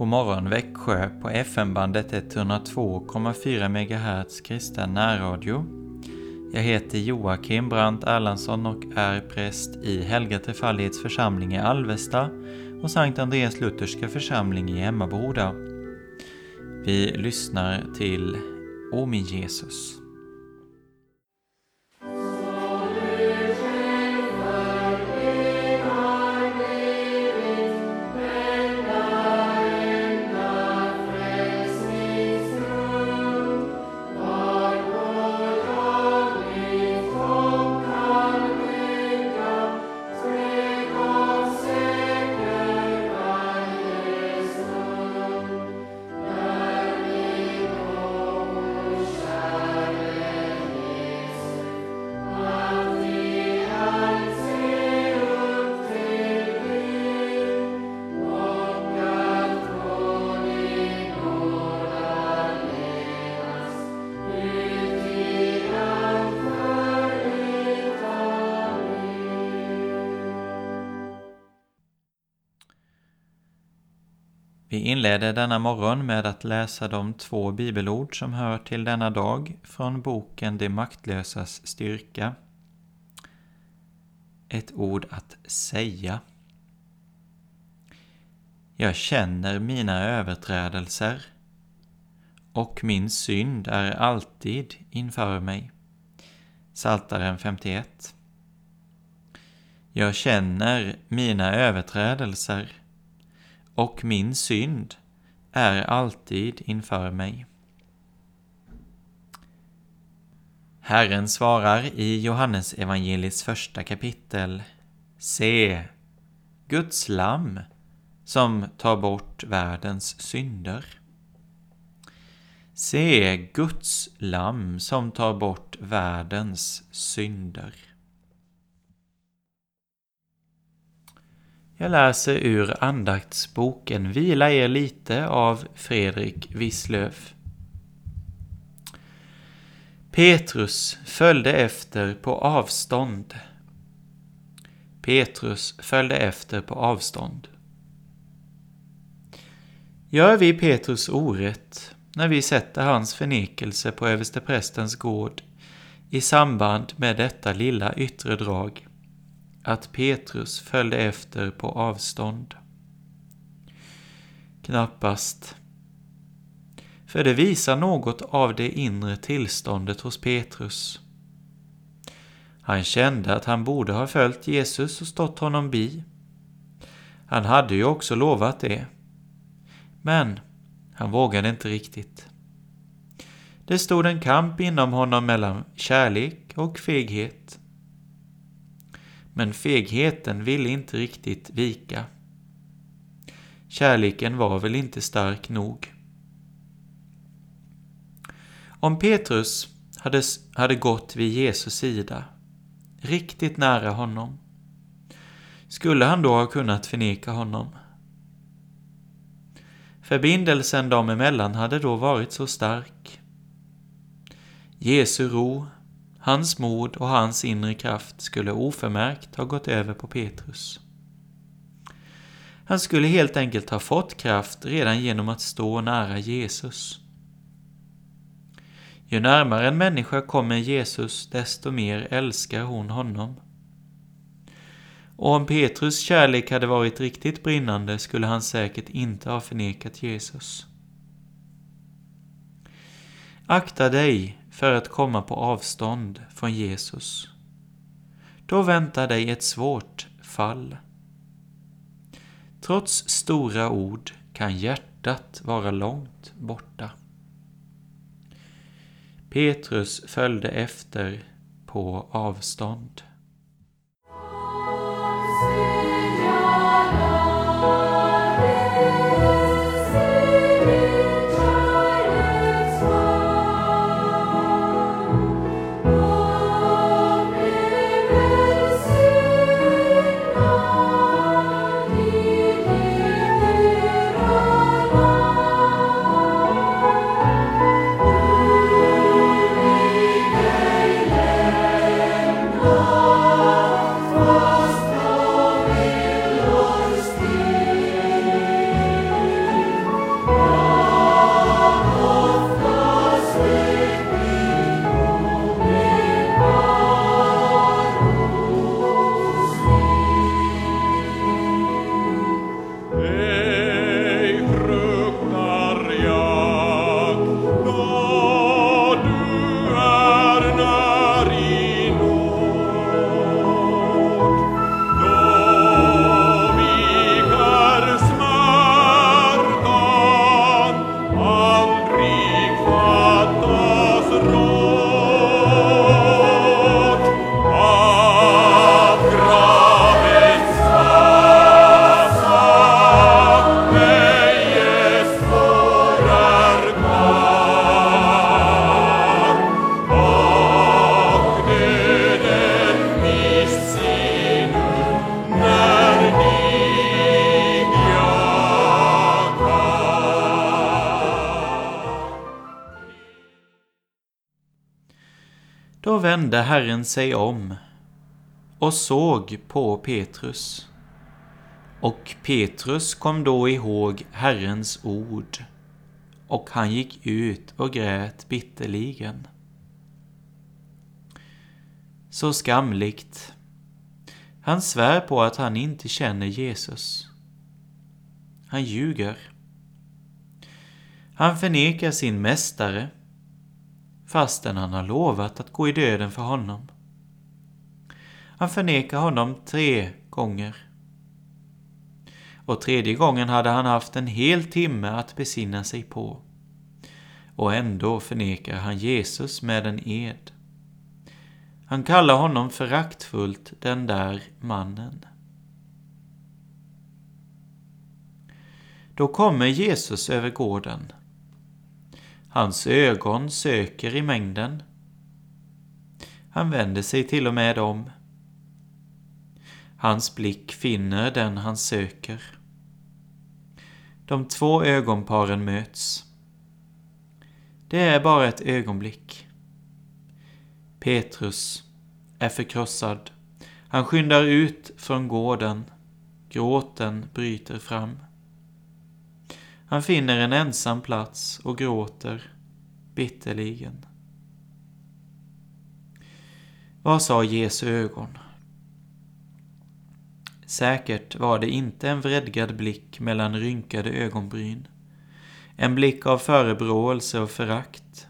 God morgon Växjö på FM-bandet 102,4 MHz kristen närradio. Jag heter Joakim Brandt Erlandsson och är präst i Helga Trefaldighets församling i Alvesta och Sankt Andreas Lutherska församling i Emmaboda. Vi lyssnar till O min Jesus. Inleder denna morgon med att läsa de två bibelord som hör till denna dag från boken De maktlösas styrka. Ett ord att säga. Jag känner mina överträdelser och min synd är alltid inför mig. Saltaren 51 Jag känner mina överträdelser och min synd är alltid inför mig. Herren svarar i Johannes evangeliets första kapitel. Se, Guds lamm som tar bort världens synder. Se, Guds lamm som tar bort världens synder. Jag läser ur andaktsboken Vila er lite av Fredrik Wisslöf. Petrus följde efter på avstånd. Petrus följde efter på avstånd. Gör vi Petrus orätt när vi sätter hans förnekelse på översteprästens gård i samband med detta lilla yttre drag? Att Petrus följde efter på avstånd. Knappast. För det visar något av det inre tillståndet hos Petrus. Han kände att han borde ha följt Jesus och stått honom bi. Han hade ju också lovat det. Men han vågade inte riktigt. Det stod en kamp inom honom mellan kärlek och feghet. Men fegheten ville inte riktigt vika. Kärleken var väl inte stark nog. Om Petrus hade, hade gått vid Jesus sida, riktigt nära honom, skulle han då ha kunnat förneka honom? Förbindelsen dem emellan hade då varit så stark. Jesu ro Hans mod och hans inre kraft skulle oförmärkt ha gått över på Petrus. Han skulle helt enkelt ha fått kraft redan genom att stå nära Jesus. Ju närmare en människa kommer Jesus, desto mer älskar hon honom. Och om Petrus kärlek hade varit riktigt brinnande skulle han säkert inte ha förnekat Jesus. Akta dig för att komma på avstånd från Jesus. Då väntar dig ett svårt fall. Trots stora ord kan hjärtat vara långt borta. Petrus följde efter på avstånd. Herren sig om och såg på Petrus. Och Petrus kom då ihåg Herrens ord, och han gick ut och grät bitterligen. Så skamligt. Han svär på att han inte känner Jesus. Han ljuger. Han förnekar sin mästare fastän han har lovat att gå i döden för honom. Han förnekar honom tre gånger. Och tredje gången hade han haft en hel timme att besinna sig på. Och ändå förnekar han Jesus med en ed. Han kallar honom föraktfullt den där mannen. Då kommer Jesus över gården. Hans ögon söker i mängden. Han vänder sig till och med om. Hans blick finner den han söker. De två ögonparen möts. Det är bara ett ögonblick. Petrus är förkrossad. Han skyndar ut från gården. Gråten bryter fram. Han finner en ensam plats och gråter bitterligen. Vad sa Jesu ögon? Säkert var det inte en vredgad blick mellan rynkade ögonbryn. En blick av förebråelse och förakt.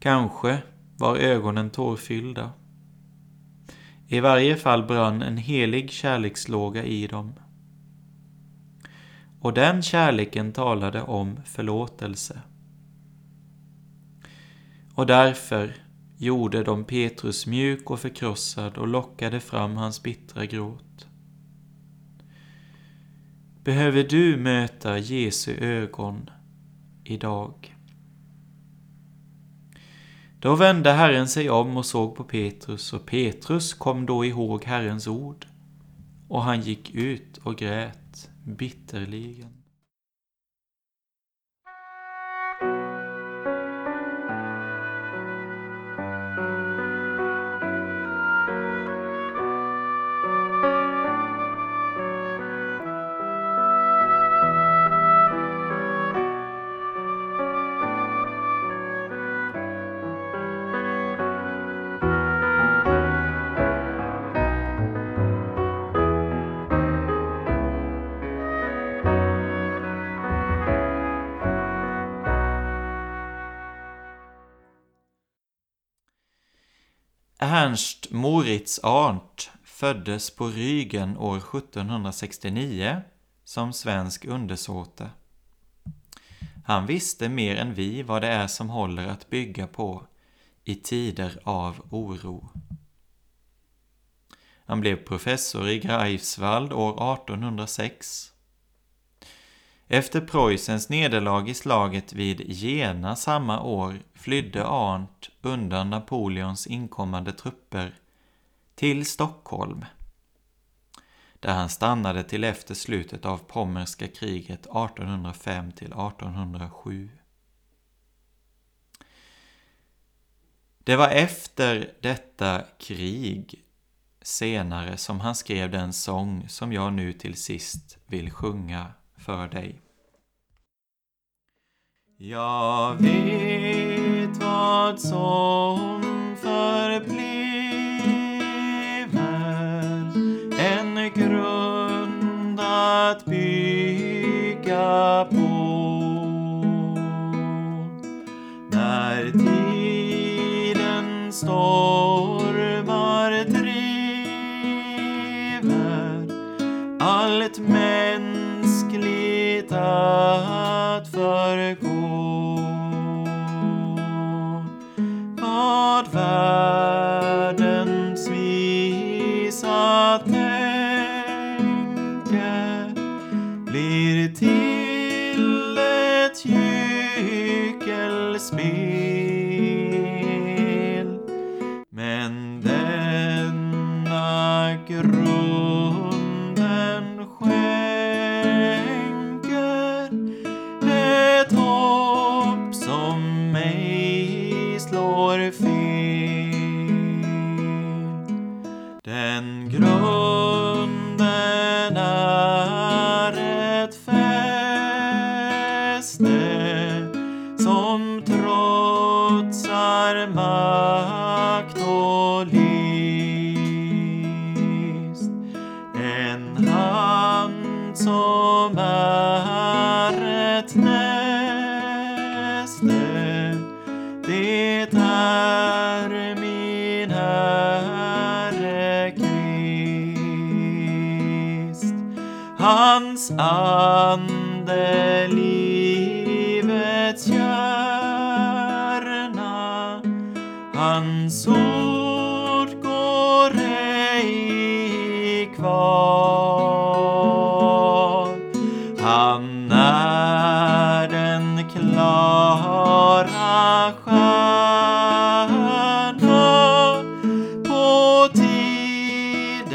Kanske var ögonen tårfyllda. I varje fall brann en helig kärlekslåga i dem. Och den kärleken talade om förlåtelse. Och därför gjorde de Petrus mjuk och förkrossad och lockade fram hans bittra gråt. Behöver du möta Jesu ögon idag? Då vände Herren sig om och såg på Petrus, och Petrus kom då ihåg Herrens ord, och han gick ut och grät bitterligen. Fritz Arndt föddes på Rygen år 1769 som svensk undersåte. Han visste mer än vi vad det är som håller att bygga på i tider av oro. Han blev professor i Greifswald år 1806 efter Preussens nederlag i slaget vid Jena samma år flydde Arndt undan Napoleons inkommande trupper till Stockholm, där han stannade till efter slutet av Pommerska kriget 1805 till 1807. Det var efter detta krig senare som han skrev den sång som jag nu till sist vill sjunga för dig. Jag vet vad som tiden stormar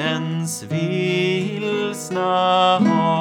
världens vilsna hav.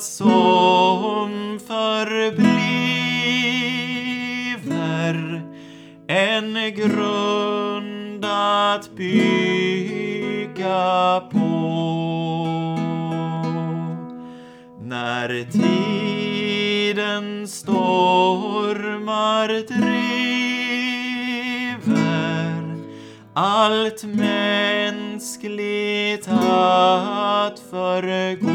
Att som förbliver en grund att bygga på. När tiden stormar driver allt mänskligt att förgå.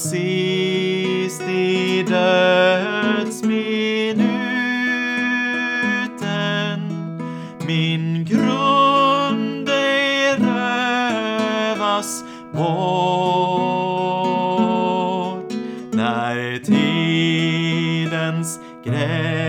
Sist i dödsminuten min grund ej rövas bort. När tidens gräns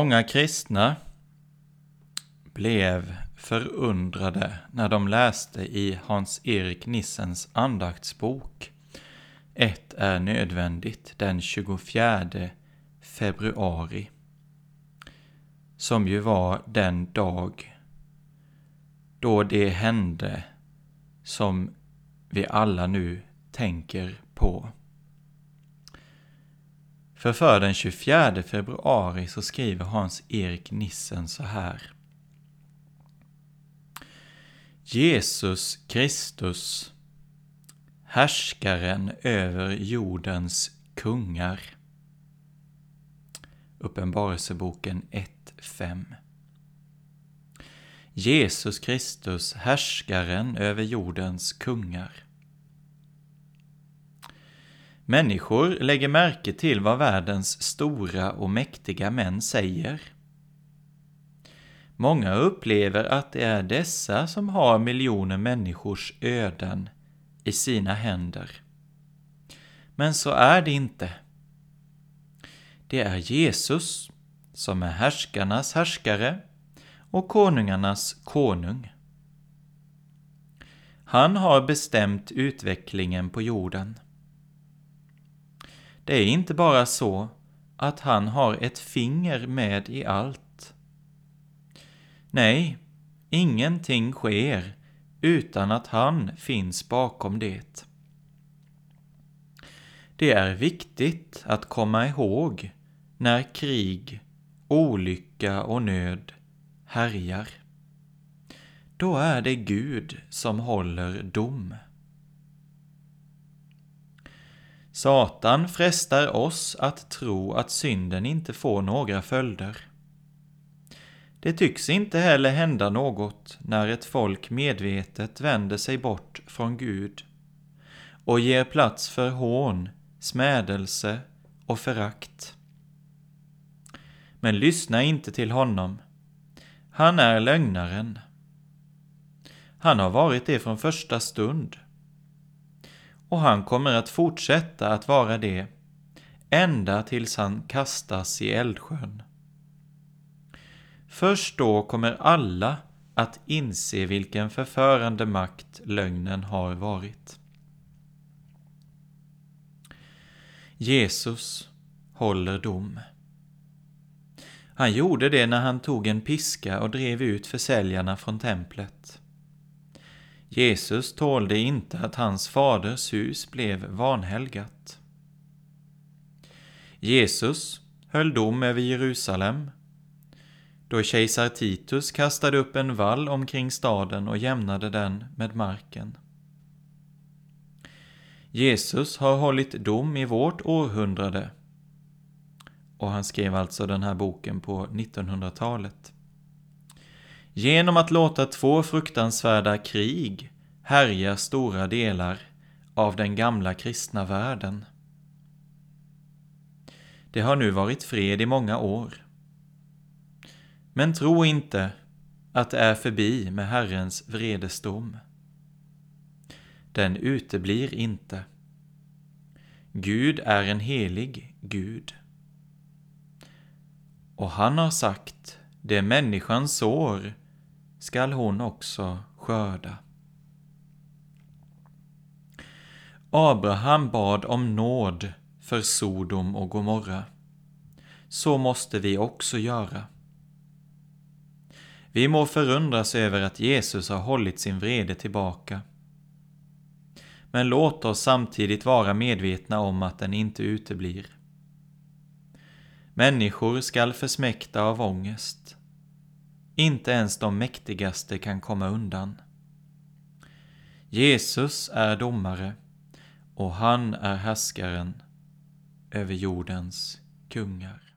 Många kristna blev förundrade när de läste i Hans-Erik Nissens andaktsbok Ett är nödvändigt den 24 februari som ju var den dag då det hände som vi alla nu tänker på. För för den 24 februari så skriver Hans-Erik Nissen så här. Jesus Kristus, härskaren över jordens kungar. Uppenbarelseboken 1.5 Jesus Kristus, härskaren över jordens kungar. Människor lägger märke till vad världens stora och mäktiga män säger. Många upplever att det är dessa som har miljoner människors öden i sina händer. Men så är det inte. Det är Jesus som är härskarnas härskare och konungarnas konung. Han har bestämt utvecklingen på jorden. Det är inte bara så att han har ett finger med i allt. Nej, ingenting sker utan att han finns bakom det. Det är viktigt att komma ihåg när krig, olycka och nöd härjar. Då är det Gud som håller dom. Satan frestar oss att tro att synden inte får några följder. Det tycks inte heller hända något när ett folk medvetet vänder sig bort från Gud och ger plats för hån, smädelse och förakt. Men lyssna inte till honom. Han är lögnaren. Han har varit det från första stund. Och han kommer att fortsätta att vara det ända tills han kastas i eldsjön. Först då kommer alla att inse vilken förförande makt lögnen har varit. Jesus håller dom. Han gjorde det när han tog en piska och drev ut försäljarna från templet. Jesus tålde inte att hans faders hus blev vanhelgat. Jesus höll dom över Jerusalem då kejsar Titus kastade upp en vall omkring staden och jämnade den med marken. Jesus har hållit dom i vårt århundrade och han skrev alltså den här boken på 1900-talet. Genom att låta två fruktansvärda krig härja stora delar av den gamla kristna världen. Det har nu varit fred i många år. Men tro inte att det är förbi med Herrens vredesdom. Den uteblir inte. Gud är en helig Gud. Och han har sagt, det människan sår skall hon också skörda. Abraham bad om nåd för Sodom och Gomorra. Så måste vi också göra. Vi må förundras över att Jesus har hållit sin vrede tillbaka. Men låt oss samtidigt vara medvetna om att den inte uteblir. Människor skall försmäkta av ångest. Inte ens de mäktigaste kan komma undan. Jesus är domare och han är härskaren över jordens kungar.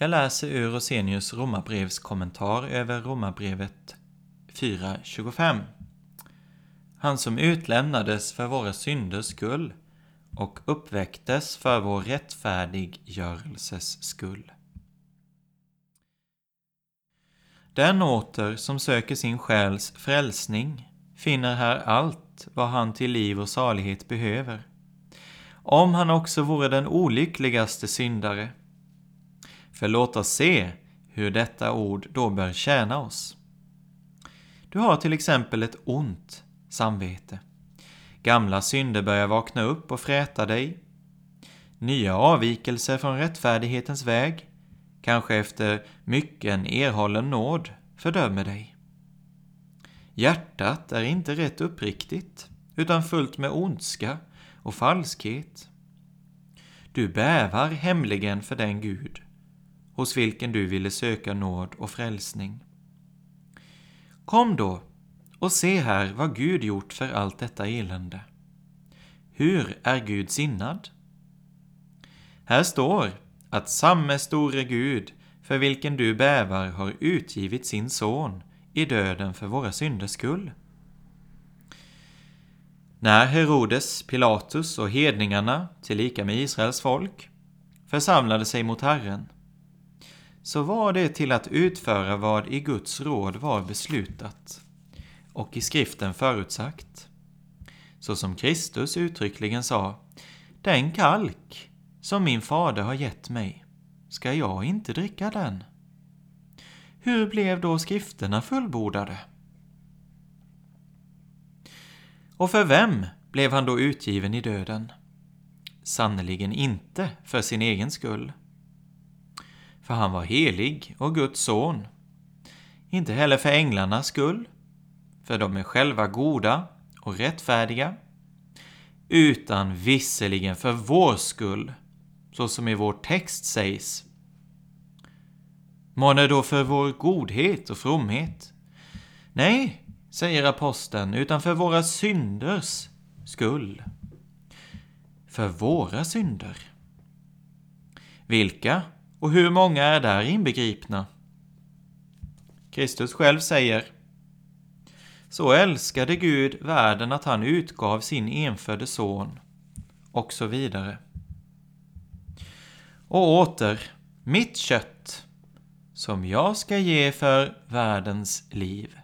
Jag läser ur Rosenius romabrevskommentar över Romarbrevet 4.25. Han som utlämnades för våra synders skull och uppväcktes för vår rättfärdiggörelses skull. Den åter som söker sin själs frälsning finner här allt vad han till liv och salighet behöver. Om han också vore den olyckligaste syndare. För låt oss se hur detta ord då bör tjäna oss. Du har till exempel ett ont samvete. Gamla synder börjar vakna upp och fräta dig. Nya avvikelser från rättfärdighetens väg, kanske efter mycken erhållen nåd, fördömer dig. Hjärtat är inte rätt uppriktigt, utan fullt med ondska och falskhet. Du bävar hemligen för den Gud, hos vilken du ville söka nåd och frälsning. Kom då och se här vad Gud gjort för allt detta elände. Hur är Gud sinnad? Här står att samme store Gud, för vilken du bävar, har utgivit sin son i döden för våra synders skull. När Herodes, Pilatus och hedningarna, tillika med Israels folk, församlade sig mot Herren, så var det till att utföra vad i Guds råd var beslutat och i skriften förutsagt. Så som Kristus uttryckligen sa, den kalk som min fader har gett mig, ska jag inte dricka den? Hur blev då skrifterna fullbordade? Och för vem blev han då utgiven i döden? Sannerligen inte för sin egen skull. För han var helig och Guds son. Inte heller för änglarnas skull, för de är själva goda och rättfärdiga, utan visserligen för vår skull, så som i vår text sägs. Månne då för vår godhet och fromhet? Nej, säger aposteln, utan för våra synders skull. För våra synder. Vilka och hur många är där inbegripna? Kristus själv säger Så älskade Gud världen att han utgav sin enfödde son och så vidare. Och åter, mitt kött som jag ska ge för världens liv.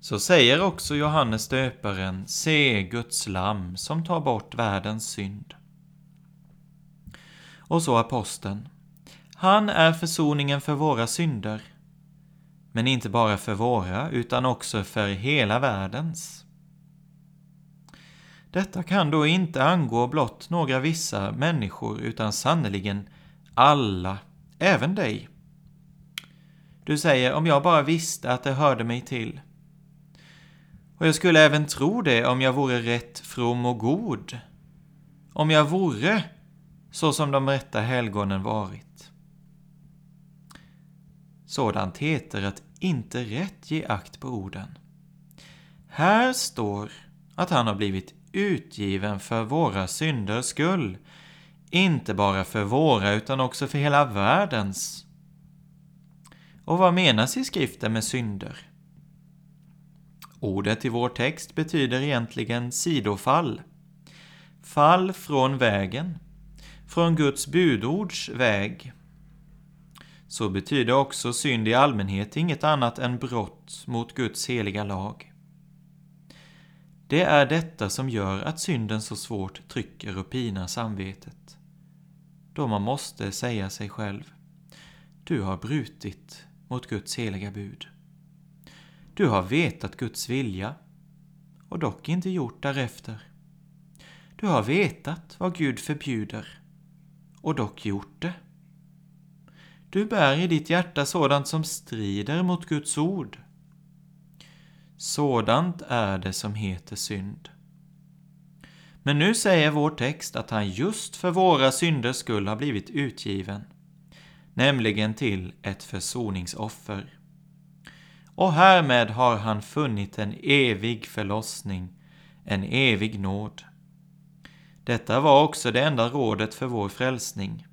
Så säger också Johannes döparen, se Guds lam som tar bort världens synd. Och så aposteln. Han är försoningen för våra synder, men inte bara för våra, utan också för hela världens. Detta kan då inte angå blott några vissa människor, utan sannerligen alla, även dig. Du säger, om jag bara visste att det hörde mig till. Och jag skulle även tro det om jag vore rätt from och god. Om jag vore så som de rätta helgonen varit. Sådant heter att inte rätt ge akt på orden. Här står att han har blivit utgiven för våra synders skull, inte bara för våra utan också för hela världens. Och vad menas i skriften med synder? Ordet i vår text betyder egentligen sidofall. Fall från vägen, från Guds budords väg. Så betyder också synd i allmänhet inget annat än brott mot Guds heliga lag. Det är detta som gör att synden så svårt trycker och pinar samvetet. Då man måste säga sig själv, du har brutit mot Guds heliga bud. Du har vetat Guds vilja och dock inte gjort därefter. Du har vetat vad Gud förbjuder och dock gjort det. Du bär i ditt hjärta sådant som strider mot Guds ord. Sådant är det som heter synd. Men nu säger vår text att han just för våra synders skull har blivit utgiven, nämligen till ett försoningsoffer och härmed har han funnit en evig förlossning, en evig nåd. Detta var också det enda rådet för vår frälsning.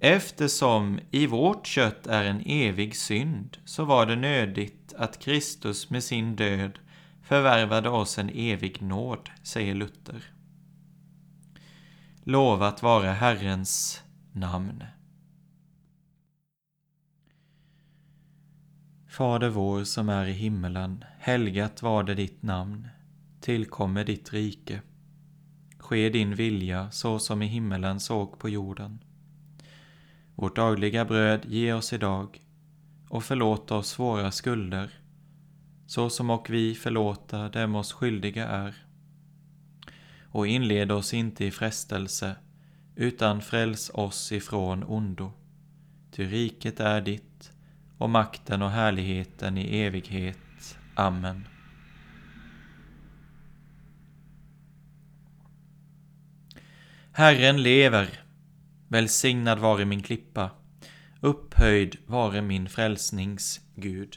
Eftersom i vårt kött är en evig synd, så var det nödigt att Kristus med sin död förvärvade oss en evig nåd, säger Luther. Lovat vare Herrens namn. Fader vår som är i himmelen. Helgat var det ditt namn. Tillkommer ditt rike. Ske din vilja så som i himmelen såg på jorden. Vårt dagliga bröd ge oss idag och förlåt oss våra skulder så som och vi förlåta dem oss skyldiga är. Och inled oss inte i frestelse utan fräls oss ifrån ondo. Ty riket är ditt och makten och härligheten i evighet. Amen. Herren lever. Välsignad vare min klippa. Upphöjd vare min frälsnings Gud.